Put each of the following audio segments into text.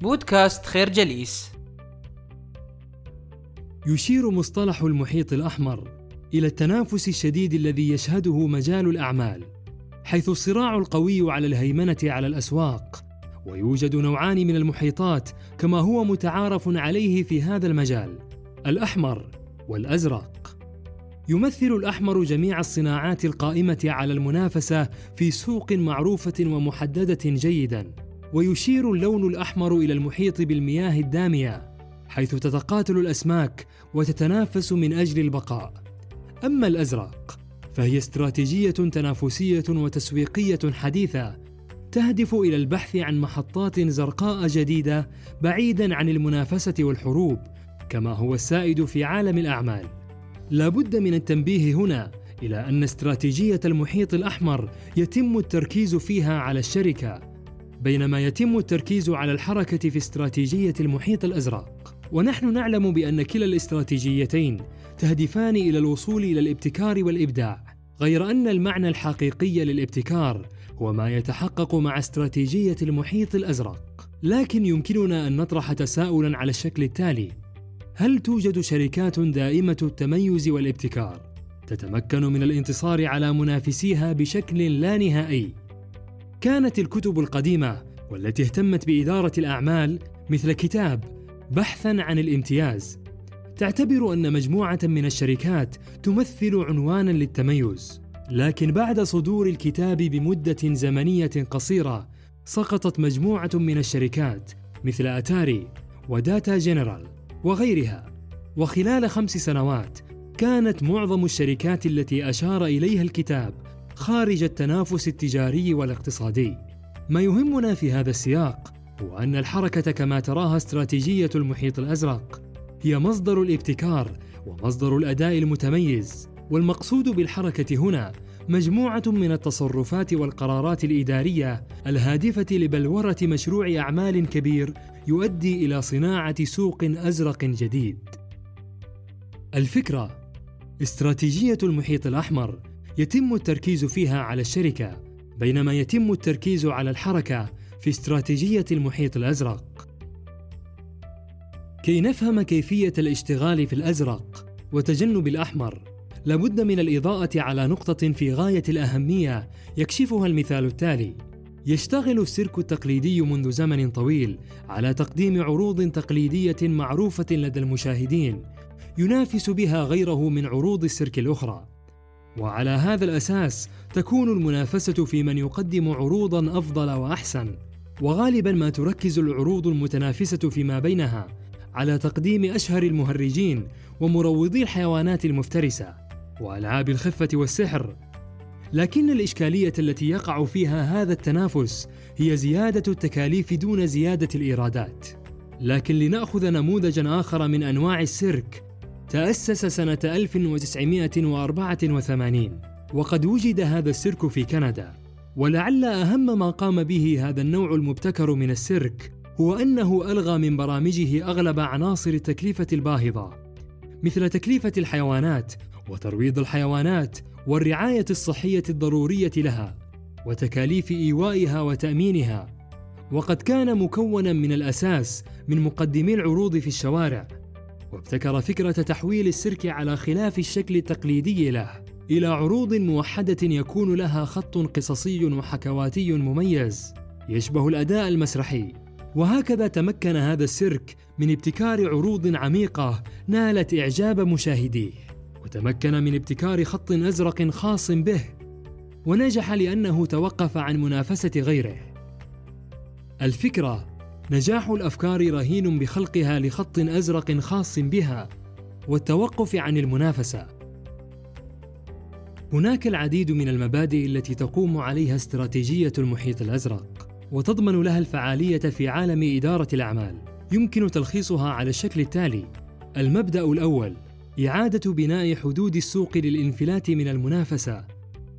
بودكاست خير جليس. يشير مصطلح المحيط الأحمر إلى التنافس الشديد الذي يشهده مجال الأعمال حيث الصراع القوي على الهيمنة على الأسواق ويوجد نوعان من المحيطات كما هو متعارف عليه في هذا المجال الأحمر والأزرق. يمثل الأحمر جميع الصناعات القائمة على المنافسة في سوق معروفة ومحددة جيدا. ويشير اللون الأحمر إلى المحيط بالمياه الدامية حيث تتقاتل الأسماك وتتنافس من أجل البقاء. أما الأزرق فهي استراتيجية تنافسية وتسويقية حديثة تهدف إلى البحث عن محطات زرقاء جديدة بعيدا عن المنافسة والحروب كما هو السائد في عالم الأعمال. لا بد من التنبيه هنا إلى أن استراتيجية المحيط الأحمر يتم التركيز فيها على الشركة بينما يتم التركيز على الحركة في استراتيجية المحيط الأزرق. ونحن نعلم بأن كلا الاستراتيجيتين تهدفان إلى الوصول إلى الابتكار والإبداع غير أن المعنى الحقيقي للابتكار هو ما يتحقق مع استراتيجية المحيط الأزرق. لكن يمكننا أن نطرح تساؤلا على الشكل التالي. هل توجد شركات دائمة التميز والابتكار تتمكن من الانتصار على منافسيها بشكل لا نهائي؟ كانت الكتب القديمة والتي اهتمت بإدارة الأعمال مثل كتاب بحثا عن الامتياز. تعتبر أن مجموعة من الشركات تمثل عنوانا للتميز. لكن بعد صدور الكتاب بمدة زمنية قصيرة سقطت مجموعة من الشركات مثل أتاري وداتا جنرال وغيرها. وخلال خمس سنوات كانت معظم الشركات التي أشار إليها الكتاب خارج التنافس التجاري والاقتصادي ما يهمنا في هذا السياق هو أن الحركة كما تراها استراتيجية المحيط الأزرق هي مصدر الابتكار ومصدر الأداء المتميز والمقصود بالحركة هنا مجموعة من التصرفات والقرارات الإدارية الهادفة لبلورة مشروع أعمال كبير يؤدي إلى صناعة سوق أزرق جديد. الفكرة استراتيجية المحيط الأحمر يتم التركيز فيها على الشركة بينما يتم التركيز على الحركة في استراتيجية المحيط الأزرق. كي نفهم كيفية الاشتغال في الأزرق وتجنب الأحمر لابد من الإضاءة على نقطة في غاية الأهمية يكشفها المثال التالي يشتغل السيرك التقليدي منذ زمن طويل على تقديم عروض تقليدية معروفة لدى المشاهدين ينافس بها غيره من عروض السيرك الأخرى وعلى هذا الأساس تكون المنافسة في من يقدم عروضا أفضل وأحسن. وغالبا ما تركز العروض المتنافسة فيما بينها على تقديم أشهر المهرجين ومروضي الحيوانات المفترسة وألعاب الخفة والسحر. لكن الإشكالية التي يقع فيها هذا التنافس هي زيادة التكاليف دون زيادة الإيرادات. لكن لنأخذ نموذجا آخر من أنواع السيرك تأسس سنة 1984 وقد وجد هذا السيرك في كندا. ولعل أهم ما قام به هذا النوع المبتكر من السيرك هو أنه ألغى من برامجه أغلب عناصر التكلفة الباهظة مثل تكلفة الحيوانات وترويض الحيوانات والرعاية الصحية الضرورية لها وتكاليف إيوائها وتأمينها. وقد كان مكونا من الأساس من مقدمي العروض في الشوارع وابتكر فكرة تحويل السيرك على خلاف الشكل التقليدي له إلى عروض موحدة يكون لها خط قصصي وحكواتي مميز يشبه الأداء المسرحي. وهكذا تمكن هذا السيرك من ابتكار عروض عميقة نالت إعجاب مشاهديه. وتمكن من ابتكار خط أزرق خاص به ونجح لأنه توقف عن منافسة غيره. الفكرة نجاح الأفكار رهين بخلقها لخط أزرق خاص بها والتوقف عن المنافسة هناك العديد من المبادئ التي تقوم عليها استراتيجية المحيط الأزرق وتضمن لها الفعالية في عالم إدارة الأعمال. يمكن تلخيصها على الشكل التالي: المبدأ الأول إعادة بناء حدود السوق للانفلات من المنافسة،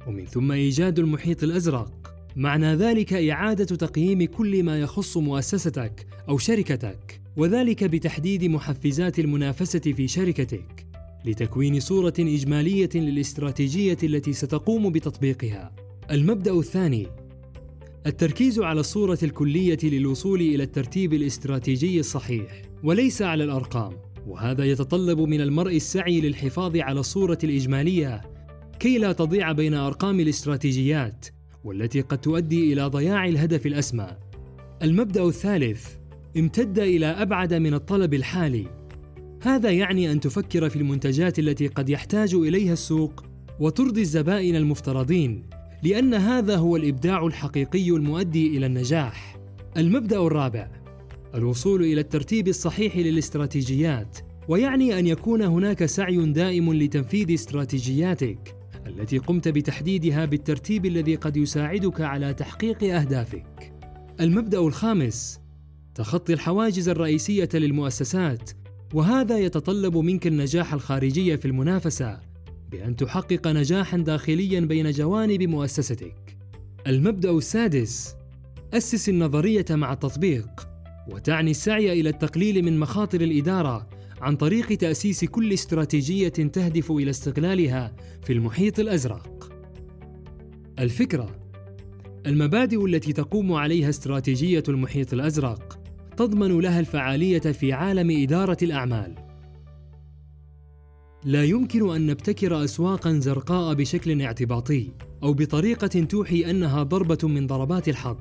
ومن ثم إيجاد المحيط الأزرق. معنى ذلك إعادة تقييم كل ما يخص مؤسستك أو شركتك، وذلك بتحديد محفزات المنافسة في شركتك، لتكوين صورة إجمالية للاستراتيجية التي ستقوم بتطبيقها. المبدأ الثاني التركيز على الصورة الكلية للوصول إلى الترتيب الاستراتيجي الصحيح وليس على الأرقام وهذا يتطلب من المرء السعي للحفاظ على الصورة الإجمالية كي لا تضيع بين أرقام الاستراتيجيات والتي قد تؤدي إلى ضياع الهدف الأسمى. المبدأ الثالث امتد إلى أبعد من الطلب الحالي. هذا يعني أن تفكر في المنتجات التي قد يحتاج إليها السوق وترضي الزبائن المفترضين، لأن هذا هو الإبداع الحقيقي المؤدي إلى النجاح. المبدأ الرابع الوصول إلى الترتيب الصحيح للاستراتيجيات ويعني أن يكون هناك سعي دائم لتنفيذ استراتيجياتك التي قمت بتحديدها بالترتيب الذي قد يساعدك على تحقيق أهدافك. المبدأ الخامس تخطي الحواجز الرئيسية للمؤسسات وهذا يتطلب منك النجاح الخارجي في المنافسة بأن تحقق نجاحا داخليا بين جوانب مؤسستك. المبدأ السادس أسس النظرية مع التطبيق وتعني السعي إلى التقليل من مخاطر الإدارة عن طريق تأسيس كل استراتيجية تهدف إلى استغلالها في المحيط الأزرق. الفكرة المبادئ التي تقوم عليها استراتيجية المحيط الأزرق تضمن لها الفعالية في عالم إدارة الأعمال. لا يمكن أن نبتكر اسواقا زرقاء بشكل اعتباطي أو بطريقة توحي أنها ضربة من ضربات الحظ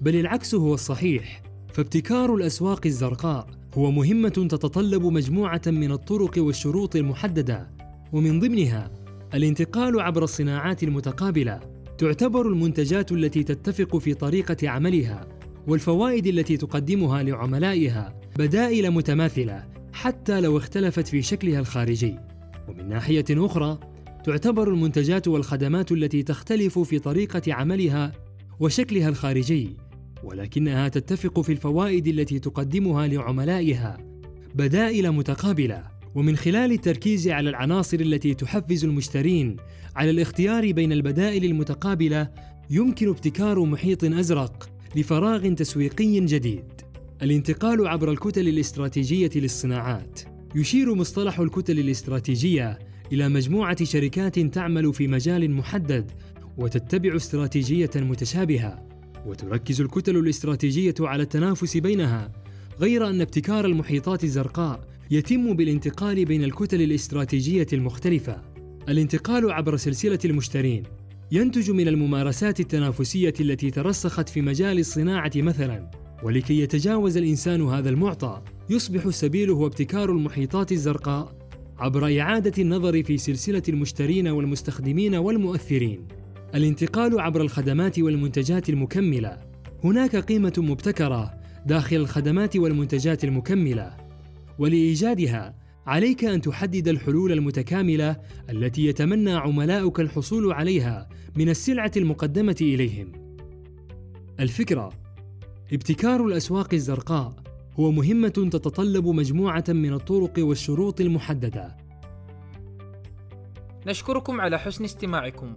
بل العكس هو الصحيح فابتكار الأسواق الزرقاء هو مهمة تتطلب مجموعة من الطرق والشروط المحددة ومن ضمنها الانتقال عبر الصناعات المتقابلة. تعتبر المنتجات التي تتفق في طريقة عملها والفوائد التي تقدمها لعملائها بدائل متماثلة حتى لو اختلفت في شكلها الخارجي. ومن ناحية أخرى تعتبر المنتجات والخدمات التي تختلف في طريقة عملها وشكلها الخارجي ولكنها تتفق في الفوائد التي تقدمها لعملائها بدائل متقابلة ومن خلال التركيز على العناصر التي تحفز المشترين على الاختيار بين البدائل المتقابلة يمكن ابتكار محيط أزرق لفراغ تسويقي جديد. الانتقال عبر الكتل الاستراتيجية للصناعات يشير مصطلح الكتل الاستراتيجية إلى مجموعة شركات تعمل في مجال محدد وتتبع استراتيجية متشابهة. وتركز الكتل الاستراتيجية على التنافس بينها غير أن ابتكار المحيطات الزرقاء يتم بالانتقال بين الكتل الاستراتيجية المختلفة. الانتقال عبر سلسلة المشترين ينتج من الممارسات التنافسية التي ترسخت في مجال الصناعة مثلا. ولكي يتجاوز الإنسان هذا المعطى يصبح السبيل هو ابتكار المحيطات الزرقاء عبر إعادة النظر في سلسلة المشترين والمستخدمين والمؤثرين. الانتقال عبر الخدمات والمنتجات المكملة. هناك قيمة مبتكرة داخل الخدمات والمنتجات المكملة. ولإيجادها عليك أن تحدد الحلول المتكاملة التي يتمنى عملاؤك الحصول عليها من السلعة المقدمة إليهم. الفكرة ابتكار الأسواق الزرقاء هو مهمة تتطلب مجموعة من الطرق والشروط المحددة. نشكركم على حسن استماعكم.